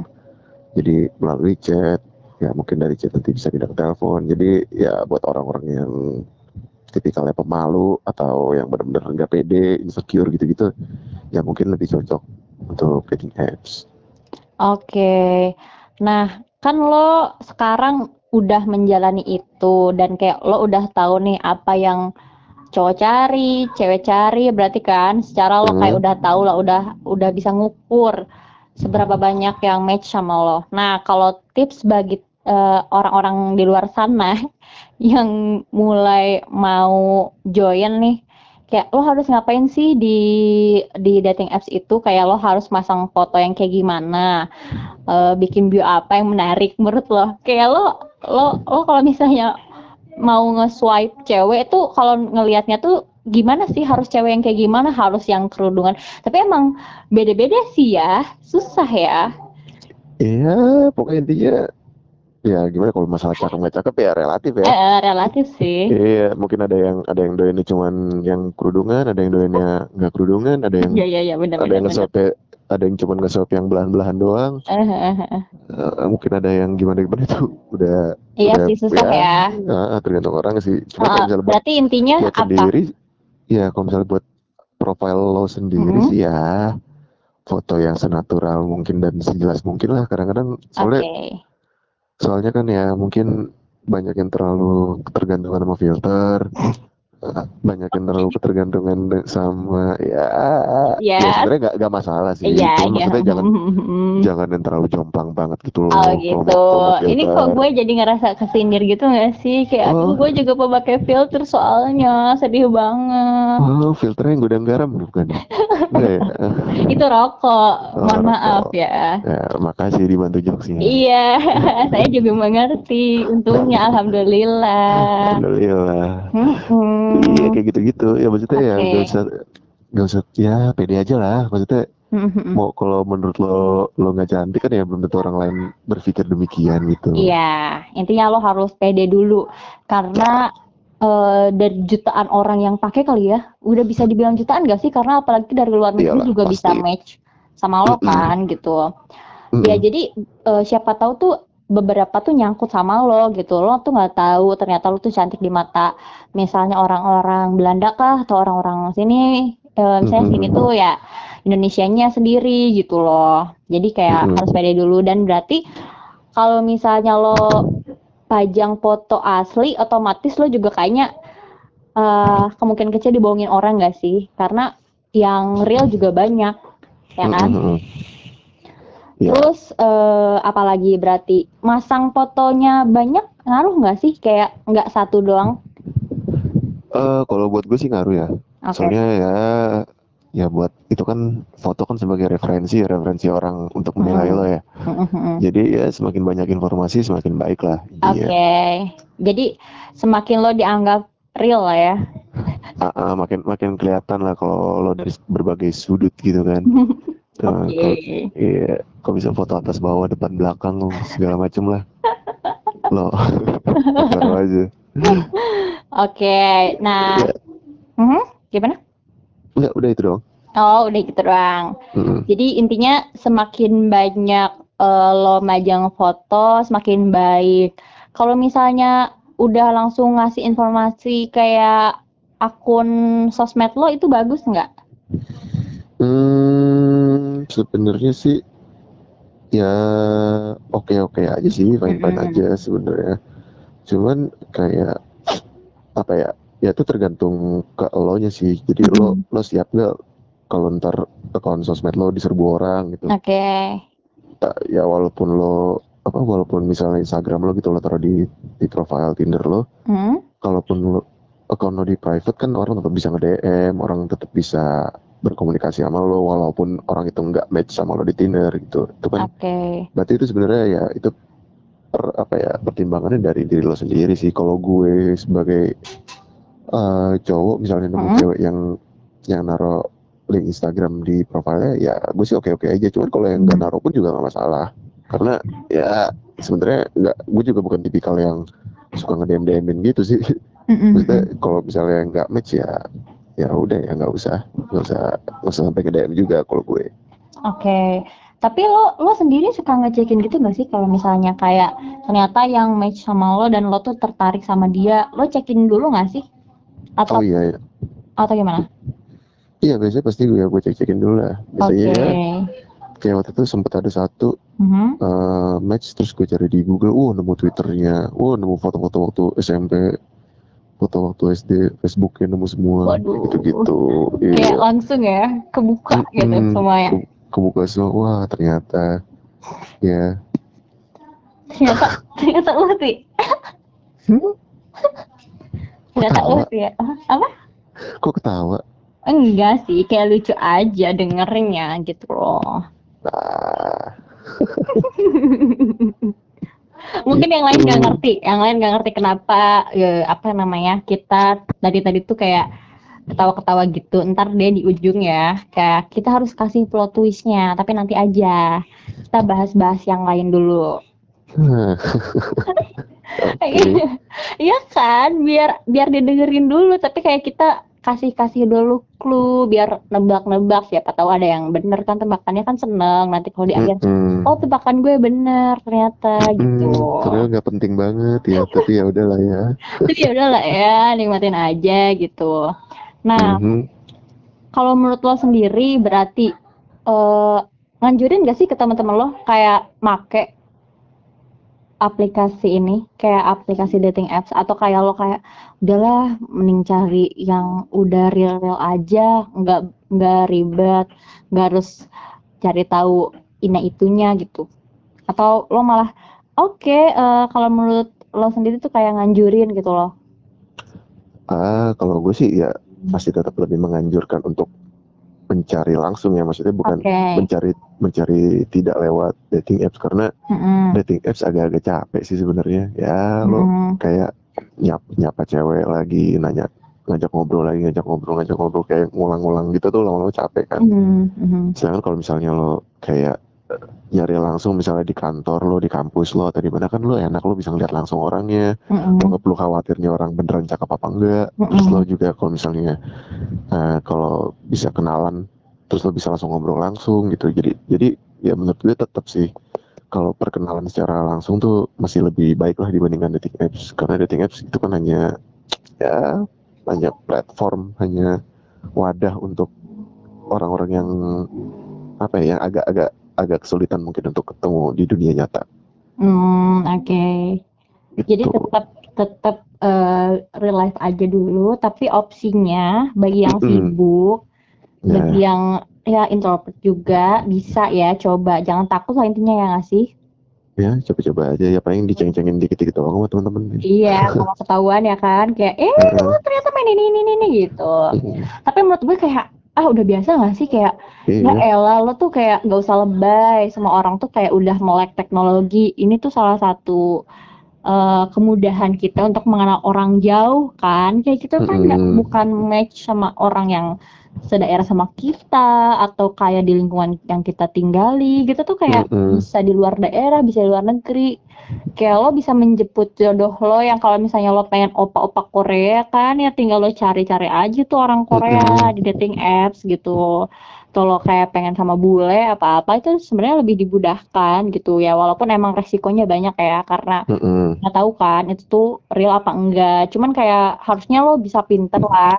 Jadi melalui chat, ya mungkin dari chat nanti bisa pindah ke telepon. Jadi ya buat orang-orang yang tipikalnya pemalu atau yang bener-bener nggak pede, insecure gitu-gitu, ya mungkin lebih cocok untuk dating apps. Oke. Nah, kan lo sekarang udah menjalani itu dan kayak lo udah tahu nih apa yang cowok cari, cewek cari, berarti kan secara lo kayak Mhm. udah tahu lah, udah udah bisa ngukur seberapa banyak yang match sama lo. Nah, kalau tips bagi, eee, orang-orang di luar sana yang mulai mau join nih, kayak lo harus ngapain sih di di dating apps itu kayak lo harus masang foto yang kayak gimana uh, bikin bio apa yang menarik menurut lo kayak lo lo lo kalau misalnya mau nge-swipe cewek tuh kalau ngelihatnya tuh gimana sih? Harus cewek yang kayak gimana? Harus yang kerudungan. Tapi emang beda-beda sih ya. Susah ya. Iya pokoknya intinya ya gimana kalau masalah cakep nggak cakep ya relatif ya. Eh, relatif sih. Iya mungkin ada yang ada yang doyannya cuman yang kerudungan ada yang doyannya nggak kerudungan ada yang iya iya iya benar ada yang nge ada yang cuma nge yang belahan-belahan doang. Uh, uh, uh. Uh, mungkin ada yang gimana gimana itu udah iya udah, sih susah ya, ya. Uh, tergantung orang sih. Cuma uh, kalau misalnya berarti buat, intinya buat apa? sendiri ya kalau misalnya buat profile lo sendiri hmm. sih ya foto yang senatural mungkin dan sejelas mungkin lah. Kadang-kadang soalnya okay soalnya kan ya mungkin banyak yang terlalu ketergantungan sama filter banyak yang terlalu ketergantungan sama ya yeah. ya sebenarnya gak, gak masalah sih yeah, Cuma yeah. maksudnya jangan jangan yang terlalu jomplang banget gitu loh oh gitu ini kok gue jadi ngerasa kesindir gitu gak sih kayak oh. gue juga pemakai filter soalnya sedih banget oh filternya yang gudang garam bukan ya? itu rokok. Oh, mohon maaf ya. Ya makasih dibantu jokesnya. Iya saya juga mengerti. Untungnya alhamdulillah. Alhamdulillah. Hmm iya kayak gitu-gitu. Ya maksudnya okay. ya gak usah gak usah ya pede aja lah. Maksudnya mm-hmm. mau kalau menurut lo lo nggak cantik kan ya belum tentu orang lain berpikir demikian gitu. Iya intinya lo harus pede dulu. Karena uh, dari jutaan orang yang pakai kali ya udah bisa dibilang jutaan gak sih? Karena apalagi dari luar negeri Iyalah, juga pasti. bisa match sama lo kan gitu. Mm-hmm. ya jadi uh, siapa tahu tuh beberapa tuh nyangkut sama lo gitu. Lo tuh nggak tahu ternyata lo tuh cantik di mata misalnya orang-orang Belanda kah atau orang-orang sini e, misalnya sini tuh ya Indonesianya sendiri gitu loh. Jadi kayak harus pede dulu. Dan berarti kalau misalnya lo pajang foto asli otomatis lo juga kayaknya uh, kemungkinan kecil dibohongin orang gak sih karena yang real juga banyak ya kan Ya. Terus uh, apalagi berarti masang fotonya banyak ngaruh nggak sih? Kayak nggak satu doang? Uh, kalau buat gue sih ngaruh ya. Okay. Soalnya ya ya buat itu kan foto kan sebagai referensi referensi orang untuk menilai hmm. lo ya. Hmm. Jadi ya semakin banyak informasi semakin baik lah. Oke. Okay. Jadi semakin lo dianggap real lah ya. Uh, uh, makin makin kelihatan lah kalau lo dari berbagai sudut gitu kan. Uh, Oke. Okay. Iya, kok bisa foto atas bawah depan belakang segala macem lah. Lo, taruh aja. Oke, okay, nah, ya. uh -huh, gimana? Enggak, udah itu doang. Oh, udah gitu doang. Mm-hmm. Jadi intinya semakin banyak uh, lo majang foto, semakin baik. Kalau misalnya udah langsung ngasih informasi kayak akun sosmed lo itu bagus nggak? Hmm, sebenarnya sih ya oke-oke aja sih, fine-fine hmm. aja sebenarnya. Cuman kayak apa ya? Ya itu tergantung ke lo nya sih. Jadi lo lo siap nggak kalau ntar akun sosmed lo diserbu orang gitu. Oke. Okay. Ya walaupun lo apa walaupun misalnya Instagram lo gitu lo taruh di di profile Tinder lo, hmm? kalaupun lo akun lo di private kan orang tetap bisa nge-DM, orang tetap bisa berkomunikasi sama lo walaupun orang itu nggak match sama lo di Tinder gitu itu kan okay. berarti itu sebenarnya ya itu per, apa ya pertimbangannya dari diri lo sendiri sih kalau gue sebagai uh, cowok misalnya nemu hmm? cewek yang yang naro link Instagram di profilnya ya gue sih oke oke aja cuman kalau yang nggak hmm. naro pun juga nggak masalah karena ya sebenarnya nggak gue juga bukan tipikal yang suka ngedem demin gitu sih maksudnya kalau misalnya nggak match ya ya udah ya nggak usah nggak usah nggak usah sampai ke DM juga kalau gue. Oke, okay. tapi lo lo sendiri suka ngecekin gitu nggak sih kalau misalnya kayak ternyata yang match sama lo dan lo tuh tertarik sama dia, lo cekin dulu nggak sih? Atau, oh iya, iya. Atau gimana? Iya biasanya pasti gue gue cek cekin dulu lah. Biasanya okay. ya, kayak waktu itu sempat ada satu uh-huh. uh, match terus gue cari di Google, wah nemu Twitternya, wah nemu foto-foto waktu SMP foto waktu SD Facebooknya nemu semua gitu-gitu iya. kayak langsung ya kebuka hmm, gitu semuanya ke, kebuka semua wah ternyata ya ternyata ternyata sih hmm? Ternyata lo sih ya apa Kok ketawa? Enggak sih, kayak lucu aja dengernya gitu loh. Nah. Mungkin yang lain nggak Gitu. ngerti, yang lain nggak ngerti kenapa eh, apa namanya kita tadi tadi tuh kayak ketawa-ketawa gitu. Ntar dia di ujung ya, kayak kita harus kasih plot twistnya, tapi nanti aja. Kita bahas-bahas yang lain dulu. Oke. Iya. Kan, biar biar didengerin dulu, tapi kayak kita kasih-kasih dulu clue biar nebak-nebak. Siapa tahu ada yang bener kan? Tebakannya kan seneng. Nanti kalau di akhir Mm-mm. oh tebakan gue bener ternyata gitu. Hmm, padahal nggak penting banget. Ya, tapi ya udahlah ya. tapi ya udah lah ya nikmatin aja gitu. Nah Mhm. kalau menurut lo sendiri berarti eh nganjurin gak sih ke teman-teman lo? Kayak make aplikasi ini kayak aplikasi dating apps atau kayak lo kayak udahlah mending cari yang udah real-real aja nggak nggak ribet nggak harus cari tahu ini itunya gitu. Atau lo malah oke eh, kalau menurut lo sendiri tuh kayak nganjurin gitu loh. Ah, kalau gue sih ya masih tetap lebih menganjurkan untuk mencari langsung ya, maksudnya bukan oke mencari mencari tidak lewat dating apps karena Mm-mm. dating apps agak-agak capek sih sebenarnya. Ya lo Mm-mm. kayak nyap nyapa cewek lagi, nanya ngajak ngobrol lagi, ngajak ngobrol, ngajak ngobrol kayak ngulang-ngulang gitu tuh lama-lama capek kan. Mhm, mhm. Sedangkan kalau misalnya lo kayak nyari langsung misalnya di kantor lo, di kampus lo, atau di mana kan lo enak lo bisa ngeliat langsung orangnya, Mm-mm. lo nggak perlu khawatirnya orang beneran cakep apa enggak. Terus Mm-mm. lo juga kalau misalnya eh, kalau bisa kenalan, terus lo bisa langsung ngobrol langsung gitu. Jadi jadi ya menurut gue tetap sih kalau perkenalan secara langsung tuh masih lebih baik lah dibandingkan dating apps karena dating apps itu kan hanya ya hanya platform hanya wadah untuk orang-orang yang apa ya agak-agak agak kesulitan mungkin untuk ketemu di dunia nyata Hmm, oke. Jadi gitu. tetap tetap eh, real life aja dulu, tapi opsinya bagi yang sibuk, bagi Nah, yang ya introvert juga bisa ya coba. Jangan takut lah intinya ya nggak sih? ya coba-coba aja ya paling diceng-cengin dikit-dikit doang sama teman-teman Iya, kalau ketahuan ya kan, kayak eh lo ternyata main ini ini ini gitu. Mm, Tapi menurut gue kayak ah udah biasa nggak sih kayak ya iya elah lo tuh kayak nggak usah lebay semua orang tuh kayak udah melek teknologi. Ini tuh salah satu eh, kemudahan kita untuk mengenal orang jauh kan kayak kita kan nggak Mm-mm. bukan match sama orang yang sedaerah sama kita atau kayak di lingkungan yang kita tinggali gitu tuh kayak Mm-mm. bisa di luar daerah bisa di luar negeri. Kayak lo bisa menjemput jodoh lo yang kalau misalnya lo pengen opa-opa Korea kan ya tinggal lo cari-cari aja tuh orang Korea Mm-mm. di dating apps gitu. Atau lo kayak pengen sama bule apa-apa itu sebenarnya lebih dimudahkan gitu ya. Walaupun emang resikonya banyak ya karena nggak tahu kan itu tuh real apa enggak. Cuman kayak harusnya lo bisa pinter lah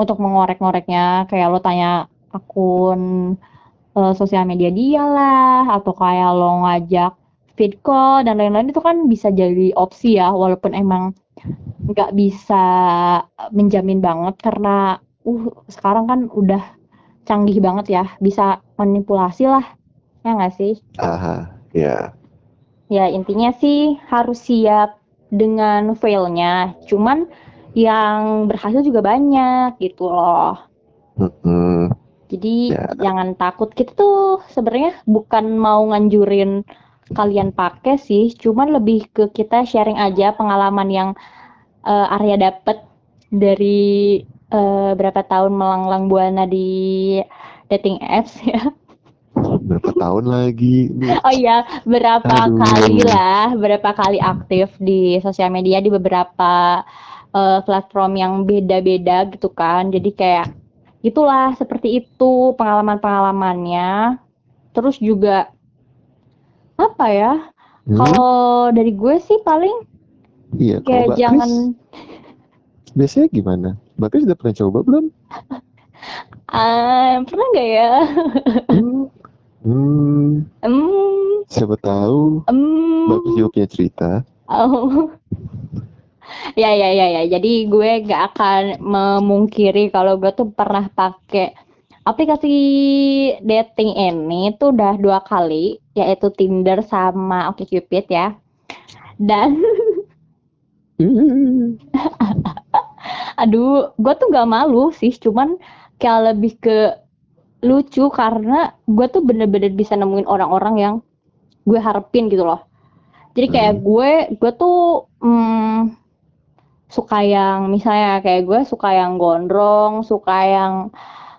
untuk mengorek-ngoreknya kayak lo tanya akun eh, sosial media dia lah atau kayak lo ngajak feed call dan lain-lain itu kan bisa jadi opsi ya walaupun emang nggak bisa menjamin banget karena uh sekarang kan udah canggih banget ya bisa manipulasi lah ya nggak sih aha ya Ya intinya sih harus siap dengan failnya. Cuman yang berhasil juga banyak gitu loh. Mm-mm. Jadi ya jangan takut. Kita tuh sebenarnya bukan mau nganjurin kalian pakai sih, cuman lebih ke kita sharing aja pengalaman yang eh, Arya dapet dari eh, berapa tahun melanglang buana di dating apps ya. berapa tahun lagi Oh iya, berapa Aduh. kali lah, berapa kali aktif di sosial media di beberapa eh, platform yang beda-beda gitu kan. Jadi kayak itulah seperti itu pengalaman-pengalamannya. Terus juga apa ya? Hmm? Kalau dari gue sih paling iya kalau kayak jangan Kris biasanya gimana Mbak Kris udah pernah coba belum ah, pernah nggak ya? hmm. Hmm. Hmm, siapa tahu hmm. Mbak Kris juga punya cerita Oh. Ya ya ya ya. Jadi gue gak akan memungkiri kalau gue tuh pernah pakai aplikasi dating ini tuh udah dua kali, yaitu Tinder sama OkCupid ya. Dan. Aduh, gue tuh gak malu sih, cuman kayak lebih ke lucu karena gue tuh bener-bener bisa nemuin orang-orang yang gue harapin gitu loh. Jadi kayak Hmm. gue, gue tuh hmm, suka yang misalnya kayak gue suka yang gondrong, suka yang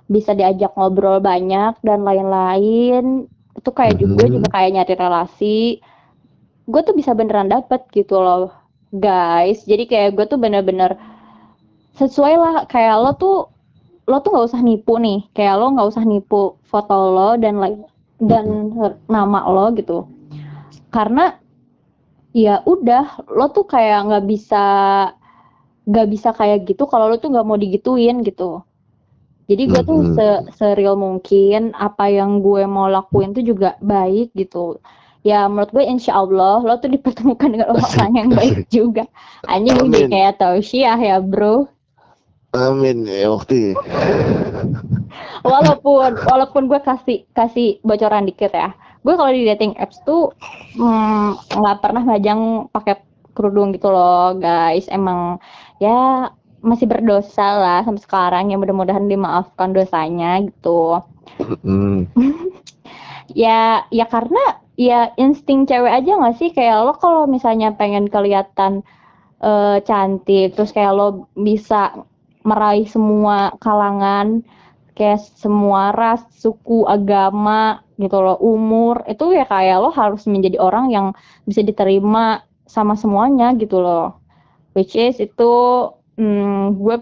bisa diajak ngobrol banyak dan lain-lain. Itu kayak juga gue juga Hmm. kayak nyari relasi. Gue tuh bisa beneran dapet gitu loh, guys. Jadi kayak gue tuh bener-bener sesuai lah kayak lo tuh lo tuh nggak usah nipu nih kayak lo nggak usah nipu foto lo dan lain dan nama lo gitu karena ya udah lo tuh kayak nggak bisa nggak bisa kayak gitu kalau lo tuh nggak mau digituin gitu. Jadi gue tuh se seril mungkin apa yang gue mau lakuin tuh juga baik gitu. Ya menurut gue insya Allah lo tuh dipertemukan dengan orang yang baik juga. Anjing ini Amin. kayak tausiah ya bro. Amin ya waktu. walaupun walaupun gue kasih kasih bocoran dikit ya. Gue kalau di dating apps tuh mm, nggak pernah majang pakai kerudung gitu loh guys. Emang ya masih berdosa lah sampai sekarang yang mudah-mudahan dimaafkan dosanya gitu. Ya ya karena ya insting cewek aja nggak sih? Kayak lo kalau misalnya pengen kelihatan eh, cantik terus kayak lo bisa meraih semua kalangan kayak semua ras, suku, agama gitu loh, umur itu ya kayak lo harus menjadi orang yang bisa diterima sama semuanya gitu loh. Which is itu hmm, gue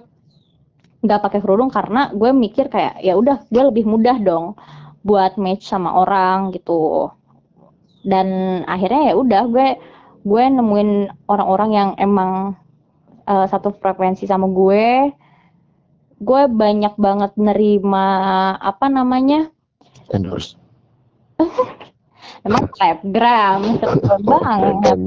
nggak pakai kerudung karena gue mikir kayak ya udah gue lebih mudah dong buat match sama orang gitu. Dan akhirnya ya udah gue gue nemuin orang-orang yang emang uh, satu frekuensi sama gue gue banyak banget nerima apa namanya Endorse. emang selebgram sebel banget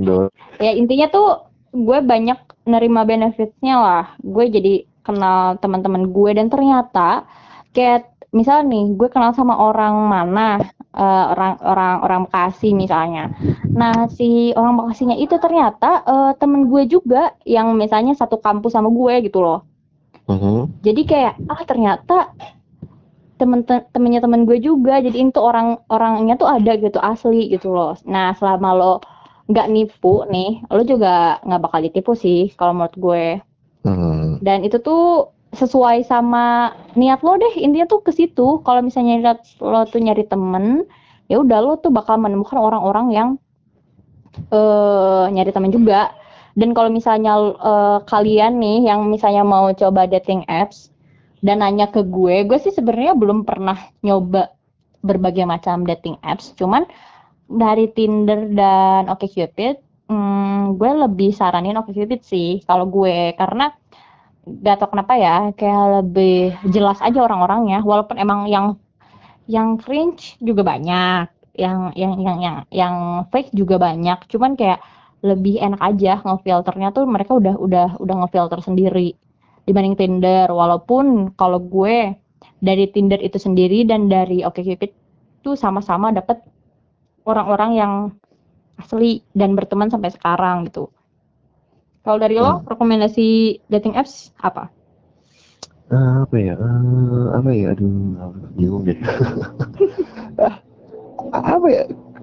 ya intinya tuh gue banyak nerima benefitnya lah. Gue jadi kenal teman-teman gue dan ternyata kayak misal nih gue kenal sama orang mana uh, orang orang orang Bekasi misalnya. Nah si orang Bekasinya itu ternyata uh, temen gue juga yang misalnya satu kampus sama gue gitu loh. Mhm. jadi kayak ah ternyata temen temennya temen gue juga. Jadi itu orang orangnya tuh ada gitu asli gitu loh. Nah selama lo nggak nipu nih lo juga nggak bakal ditipu sih kalau menurut gue. Hmm. dan itu tuh sesuai sama niat lo deh intinya tuh ke situ. Kalau misalnya niat lo tuh nyari temen ya udah lo tuh bakal menemukan orang-orang yang eh nyari temen juga. Dan kalau misalnya eh, kalian nih yang misalnya mau coba dating apps dan nanya ke gue, gue sih sebenarnya belum pernah nyoba berbagai macam dating apps, cuman dari Tinder dan OkCupid, hmm, gue lebih saranin OkCupid sih kalau gue. Karena gak tau kenapa ya, kayak lebih jelas aja orang-orangnya, walaupun emang yang yang cringe juga banyak, yang yang yang yang yang fake juga banyak, cuman kayak lebih enak aja ngefilternya tuh mereka udah udah udah ngefilter sendiri dibanding Tinder. Walaupun kalau gue dari Tinder itu sendiri dan dari OkCupid tuh sama-sama dapet orang-orang yang asli dan berteman sampai sekarang gitu. Kalau dari lo Hmm. rekomendasi dating apps apa? Ah, apa ya? Ah, apa ya? Aduh, bingung deh. Ah, apa ya?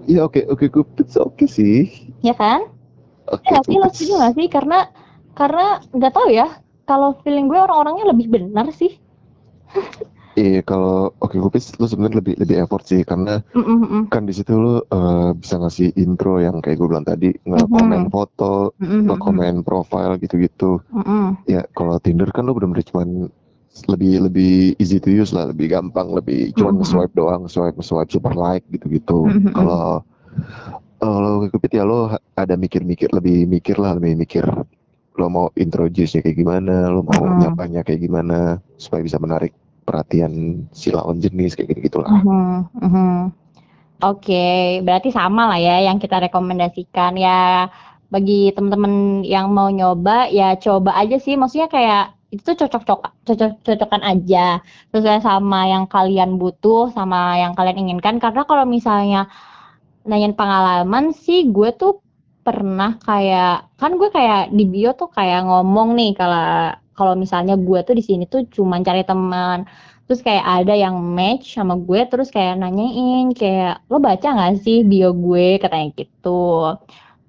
Ya oke, oke Cupid oke sih. Ya kan? Oke Ya nggak sih lo setuju nggak sih? Karena karena nggak tahu ya. Kalau feeling gue orang-orangnya lebih benar sih. Iya, kalau oke Cupid lu sebenarnya lebih lebih effort sih karena kan di situ lu eh, bisa ngasih intro yang kayak gue bilang tadi, nge-komen Mhm. foto, -mm. nge-komen profile gitu-gitu. -mm. Ya, kalau Tinder kan lu bener-bener cuman lebih lebih easy to use lah, lebih gampang, lebih cuman Mhm. nge-swipe doang, swipe swipe super like gitu-gitu. Mhm. Kalau kalau Cupid ya lo ha- ada mikir-mikir, lebih mikir lah, lebih mikir lo mau introduce-nya kayak gimana, lo mau Mhm. nyapanya kayak gimana supaya bisa menarik perhatian si lawan jenis kayak gitu gitulah. Mhm, mhm. Oke, berarti sama lah ya yang kita rekomendasikan ya bagi teman-teman yang mau nyoba ya coba aja sih maksudnya kayak itu tuh cocok-cocok cocok-cocokan aja sesuai sama yang kalian butuh sama yang kalian inginkan karena kalau misalnya nanyain pengalaman sih gue tuh pernah kayak kan gue kayak di bio tuh kayak ngomong nih kalau kalau misalnya gue tuh di sini tuh cuman cari teman. Terus kayak ada yang match sama gue terus kayak nanyain kayak lo baca nggak sih bio gue? Katanya gitu.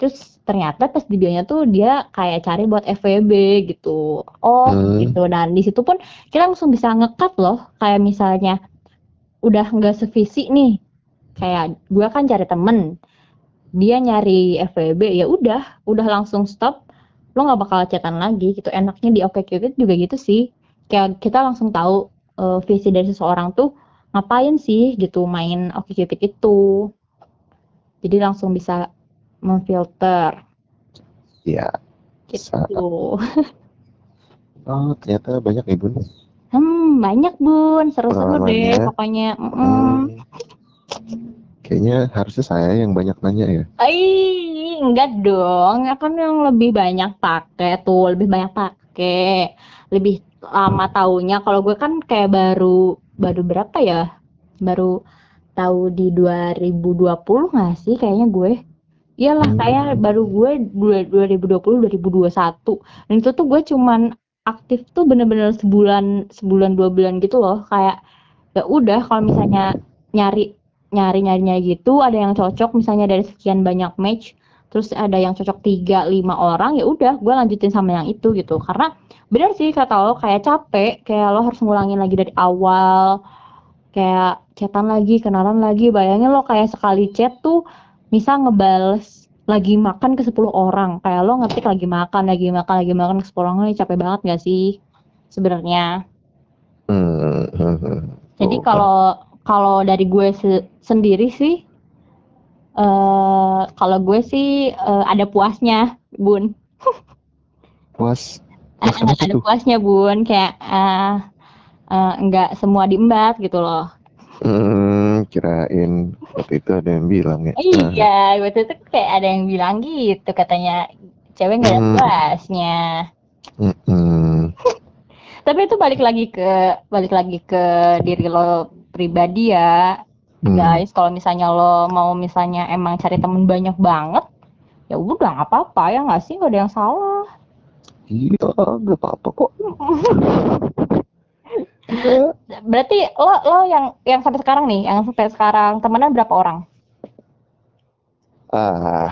Terus ternyata pas di bionya tuh dia kayak cari buat FWB gitu. Oh hmm. gitu. Dan di situ pun kita langsung bisa ngekat loh. Kayak misalnya udah nggak sevisi nih. Kayak gue kan cari temen. Dia nyari FWB ya udah. Udah langsung stop lo nggak bakal chatan lagi gitu enaknya di OkCupid juga gitu sih kayak kita langsung tahu uh, visi dari seseorang tuh ngapain sih gitu main OkCupid itu. Jadi langsung bisa memfilter. Iya. Gitu. Oh, ternyata banyak ya, Bun. Hmm, banyak, Bun. Seru-seru deh pokoknya. Mm. Hmm. Kayaknya harusnya saya yang banyak nanya ya. Ih, enggak dong. Ya kan yang lebih banyak pakai tuh, lebih banyak pakai. Lebih lama taunya kalau gue kan kayak baru baru berapa ya baru tahu di 2020 nggak sih kayaknya gue iyalah kayak hmm. baru gue 2020 2021 dan itu tuh gue cuman aktif tuh bener-bener sebulan sebulan dua bulan gitu loh kayak ya udah kalau misalnya nyari nyari nyari nyari gitu ada yang cocok misalnya dari sekian banyak match terus ada yang cocok tiga lima orang ya udah gue lanjutin sama yang itu gitu. Karena benar sih kata lo kayak capek kayak lo harus ngulangin lagi dari awal kayak chatan lagi kenalan lagi. Bayangin lo kayak sekali chat tuh bisa ngebales lagi makan ke 10 orang. Kayak lo ngetik lagi makan lagi makan lagi makan ke 10 orang capek banget gak sih sebenarnya? Hmm, hmm, hmm. jadi kalau kalau dari gue se sendiri sih uh, kalau gue sih uh, ada puasnya, Bun. Puas? puas ada, ada puasnya, Bun. Kayak uh, uh, enggak semua diembat gitu loh. Hmm, kirain waktu itu ada yang bilang ya. Iya, waktu itu kayak ada yang bilang gitu katanya cewek nggak ada hmm. puasnya. Hmm. Tapi itu balik lagi ke balik lagi ke diri lo pribadi ya hmm. guys. Kalau misalnya lo mau misalnya emang cari temen banyak banget ya udah nggak apa-apa ya nggak sih? Nggak ada yang salah. Iya nggak apa-apa kok. Berarti lo lo yang yang sampai sekarang nih yang sampai sekarang temenan berapa orang? Ah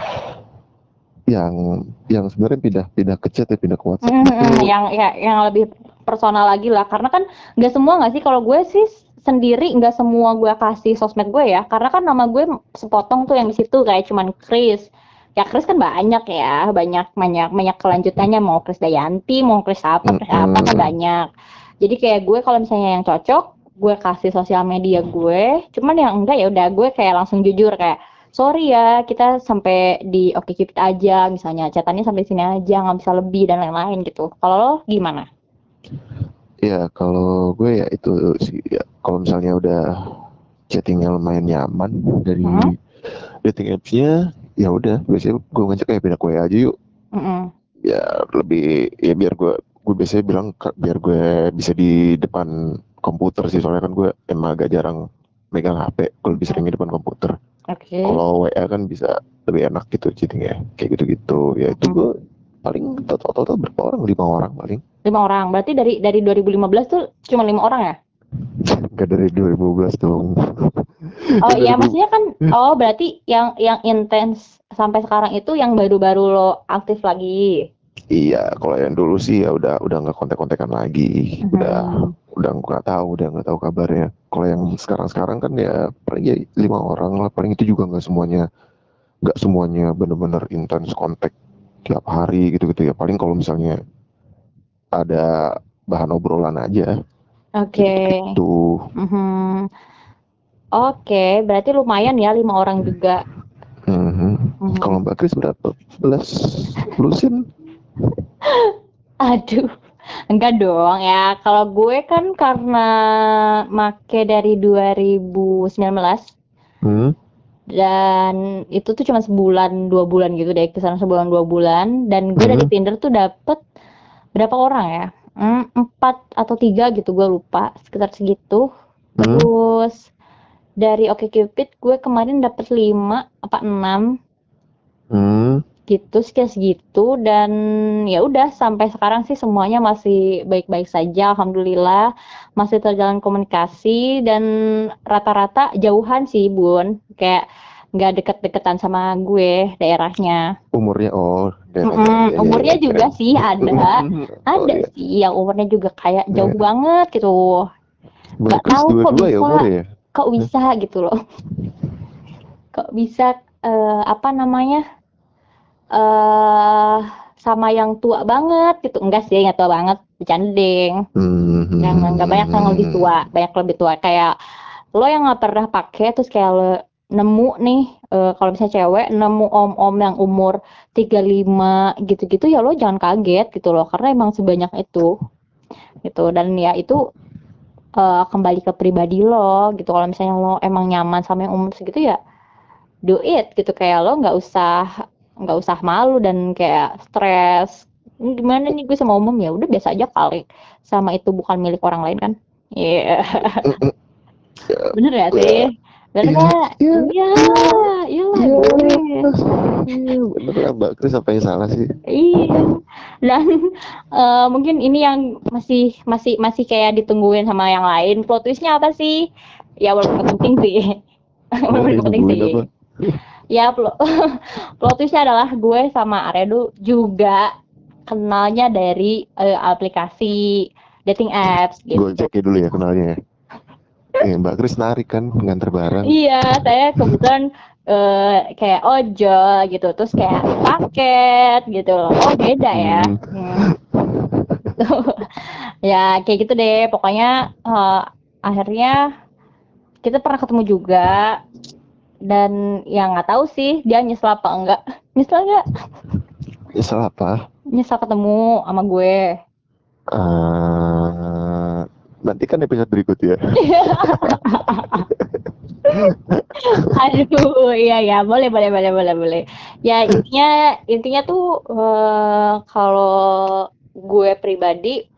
yang yang sebenarnya pindah pindah ke chat ya pindah ke WhatsApp mm -hmm, yang ya yang lebih personal lagi lah. Karena kan nggak semua nggak sih? Kalau gue sih sendiri nggak semua gue kasih sosmed gue ya karena kan nama gue sepotong tuh yang di situ kayak cuman Chris. Ya Chris kan banyak ya banyak banyak banyak kelanjutannya. Mau Chris Dayanti mau Chris apa Chris apa kan banyak. Jadi kayak gue kalau misalnya yang cocok gue kasih sosial media gue cuman yang enggak ya udah gue kayak langsung jujur kayak sorry ya kita sampai di oke okay, kita aja misalnya catatannya sampai sini aja nggak bisa lebih dan lain-lain gitu. Kalau lo gimana? Ya kalau gue ya itu sih ya kalau misalnya udah chattingnya lumayan nyaman dari hmm? dating apps-nya ya udah biasanya gue ngajak kayak pindah kue aja yuk. Hmm. Ya lebih ya biar gue gue biasanya bilang biar gue bisa di depan komputer sih soalnya kan gue emang agak jarang megang HP kalau lebih sering di depan komputer. Okay. Kalau WA kan bisa lebih enak gitu chattingnya kayak gitu-gitu ya itu hmm. gue paling total total berapa orang lima orang paling lima orang berarti dari dari 2015 tuh cuma lima orang ya Enggak dari 2015 dong. Oh iya, maksudnya kan oh berarti yang yang intens sampai sekarang itu yang baru-baru lo aktif lagi. Iya, kalau yang dulu sih ya udah udah nggak kontak-kontakan lagi. Hmm. Udah udah nggak tahu, udah nggak tahu kabarnya. Kalau yang sekarang-sekarang kan ya paling ya lima orang lah, paling itu juga nggak semuanya nggak semuanya benar-benar intens kontak tiap hari gitu-gitu ya. Paling kalau misalnya ada bahan obrolan aja. Oke. Okay. Gitu. Mm-hmm. Oke, okay, berarti lumayan ya lima orang juga. Mm-hmm. Mm-hmm. Kalau Mbak Kris berapa? Belas lusin? Aduh, enggak dong ya. Kalau gue kan karena make dari 2019. Hmm? Dan itu tuh cuma sebulan dua bulan gitu deh, ke sana sebulan dua bulan. Dan gue hmm. dari Tinder tuh dapet berapa orang ya hmm, empat atau tiga gitu gue lupa. Sekitar segitu. Hmm. terus dari Oke Cupid gue kemarin dapet lima apa enam. Hmm. gitu sekian segitu. Dan ya udah sampai sekarang sih semuanya masih baik-baik saja alhamdulillah. Masih terjalan komunikasi dan rata-rata jauhan sih bun. Kayak nggak deket-deketan sama gue daerahnya umurnya oh mm -mm, umurnya ya, juga sih ada oh, ada iya. sih yang umurnya juga kayak jauh ya. banget gitu nggak tahu kok bisa ya ya? kok bisa gitu loh kok bisa uh, apa namanya uh, sama yang tua banget gitu enggak sih nggak tua banget bercanding mm-hmm. yang nggak banyak yang lebih tua banyak lebih tua kayak lo yang nggak pernah pakai terus kayak lo nemu nih uh, kalau misalnya cewek nemu om-om yang umur 35 gitu-gitu ya lo jangan kaget gitu loh karena emang sebanyak itu gitu. Dan ya itu uh, kembali ke pribadi lo gitu. Kalau misalnya lo emang nyaman sama yang umur segitu ya do it gitu. Kayak lo nggak usah nggak usah malu dan kayak stres. Gimana nih gue sama umum? Ya udah biasa aja kali. Sama itu bukan milik orang lain kan? Iya. Yeah. bener ya sih bener iya. Iya. iya iya iya. Bener lah mbak Kris apa yang salah sih? Iya. Dan uh, mungkin ini yang masih masih masih kayak ditungguin sama yang lain. Plot twistnya apa sih? Ya walaupun penting sih. Walaupun penting sih. apa? ya plot, plot twistnya adalah gue sama Aredu juga kenalnya dari uh, aplikasi dating apps gitu. Gue cek ya dulu ya kenalnya ya. Eh, Mbak Kris narik kan pengantar barang. Iya, saya kebetulan uh, kayak ojol gitu, terus kayak paket gitu loh. Oh beda ya. Hmm. Hmm. ya kayak gitu deh. Pokoknya uh, akhirnya kita pernah ketemu juga dan yang nggak tahu sih dia nyesel apa enggak nyesel nggak nyesel apa nyesel ketemu sama gue uh, nanti kan episode berikut ya. Aduh iya ya boleh boleh boleh boleh boleh. Ya intinya intinya tuh uh, kalau gue pribadi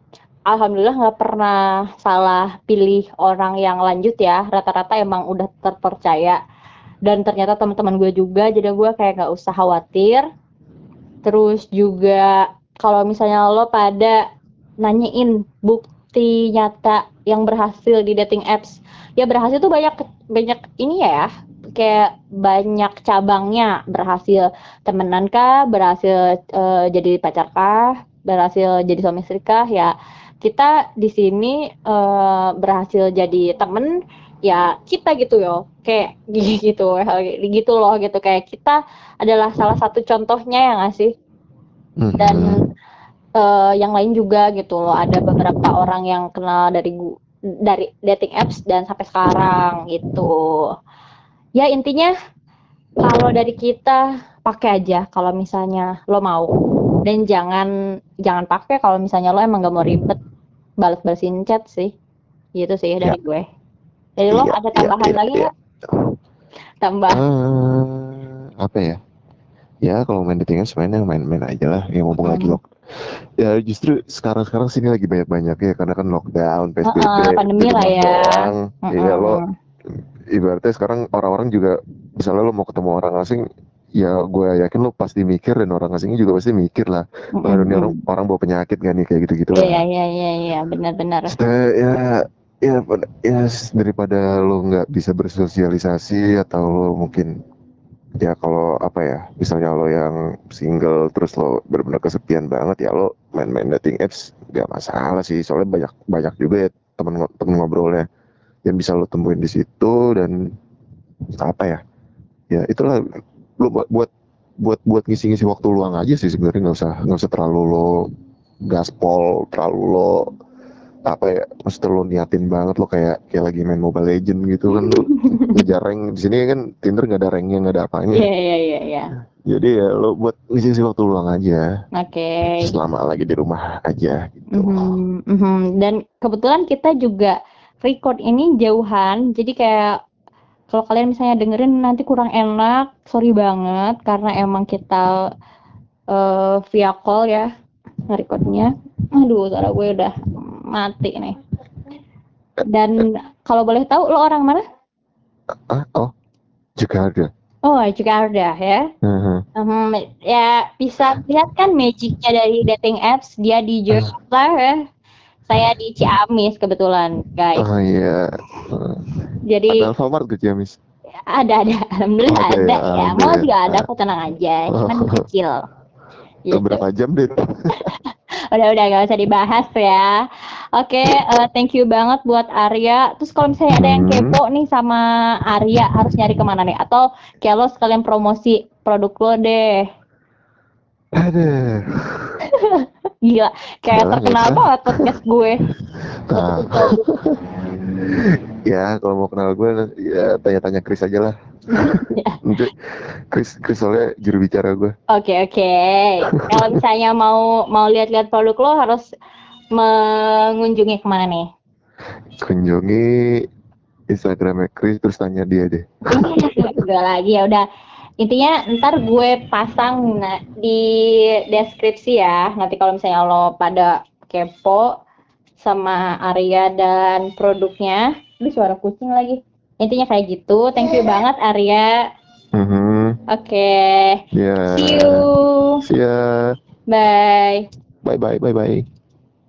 alhamdulillah nggak pernah salah pilih orang yang lanjut ya. Rata-rata emang udah terpercaya. Dan ternyata teman-teman gue juga jadi gue kayak nggak usah khawatir. Terus juga kalau misalnya lo pada nanyain bukti nyata yang berhasil di dating apps. Ya berhasil tuh banyak banyak ini ya kayak banyak cabangnya. Berhasil temenan kah? Berhasil uh, jadi pacar kah? Berhasil jadi suami istri kah? Ya kita di sini uh, berhasil jadi temen ya kita gitu yo kayak gitu gitu loh gitu. Kayak kita adalah salah satu contohnya ya nggak sih? Hmm. dan uh, yang lain juga gitu loh ada beberapa orang yang kenal dari dari dating apps dan sampai sekarang gitu ya intinya kalau dari kita pakai aja kalau misalnya lo mau dan jangan jangan pakai kalau misalnya lo emang gak mau ribet balas-balasin chat sih gitu sih dari ya. gue dari lo iya, ada iya, tambahan iya, lagi nggak? Iya. Tambah. Uh, apa ya? Ya kalau main dating mainnya main-main aja lah. Yang ngomong hmm. lagi loh. Ya justru sekarang-sekarang sini lagi banyak-banyak ya karena kan lockdown, PSBB, uh, uh, pandemi lah ya. Iya uh, uh. lo ibaratnya sekarang orang-orang juga misalnya lo mau ketemu orang asing ya gue yakin lo pasti mikir dan orang asingnya juga pasti mikir lah mm -hmm. orang orang bawa penyakit gak nih kayak gitu gitu lah iya iya iya iya benar-benar ya ya ya daripada lo nggak bisa bersosialisasi atau lo mungkin ya kalau apa ya misalnya lo yang single terus lo benar-benar kesepian banget ya lo main-main dating apps nggak masalah sih. Soalnya banyak banyak juga ya temen temen ngobrolnya yang bisa lo temuin di situ dan apa ya ya itulah lo buat buat buat ngisi-ngisi waktu luang aja sih sebenarnya. Nggak usah nggak usah terlalu lo gaspol terlalu lo apa ya maksudnya lo niatin banget lo kayak kayak lagi main Mobile Legend gitu kan. Lo ngejar rank di sini kan Tinder nggak ada ranknya nggak ada apanya. Iya iya iya iya. Jadi ya lo buat ngisi waktu luang aja. Oke. Okay. selama lagi di rumah aja gitu. Mm -hmm, mm -hmm. dan kebetulan kita juga record ini jauhan jadi kayak kalau kalian misalnya dengerin nanti kurang enak sorry banget karena emang kita uh, via call ya recordnya aduh suara gue udah mati nih. Dan kalau boleh tahu lo orang mana? Ah, oh, Jakarta. Oh, juga ada ya? Uh-huh. Um, ya bisa lihat kan magicnya dari dating apps, dia di Jakarta ya. Saya di Ciamis kebetulan, guys. Oh iya. Jadi ada Alfamart ke Ciamis? Ada ada, alhamdulillah ada. ada, Ya, ya. Mau juga ada, kok tenang aja, cuman Oh. kecil. Itu Gitu. berapa jam deh? Udah udah gak usah dibahas ya. Oke, eh, thank you banget buat Arya. Terus kalau misalnya ada yang Hmm. kepo nih sama Arya, harus nyari ke mana nih? Atau kayak lo sekalian promosi produk lo deh. Aduh. Gila, kayak terkenal usah. banget podcast gue. Nah. ya kalau mau kenal gue ya tanya-tanya Chris aja lah. Chris Chris soalnya juru bicara gue. Oke oke. Kalau misalnya mau mau lihat-lihat produk lo harus mengunjungi ke mana nih? Kunjungi Instagramnya Chris terus tanya dia deh. Udah lagi ya udah. Intinya ntar gue pasang di deskripsi ya. Nanti kalau misalnya lo pada kepo sama Arya dan produknya. Ini suara kucing lagi. Intinya kayak gitu. Thank you banget Arya. Mhm. Oke. Ya. See you. See ya. Bye. Bye bye bye bye.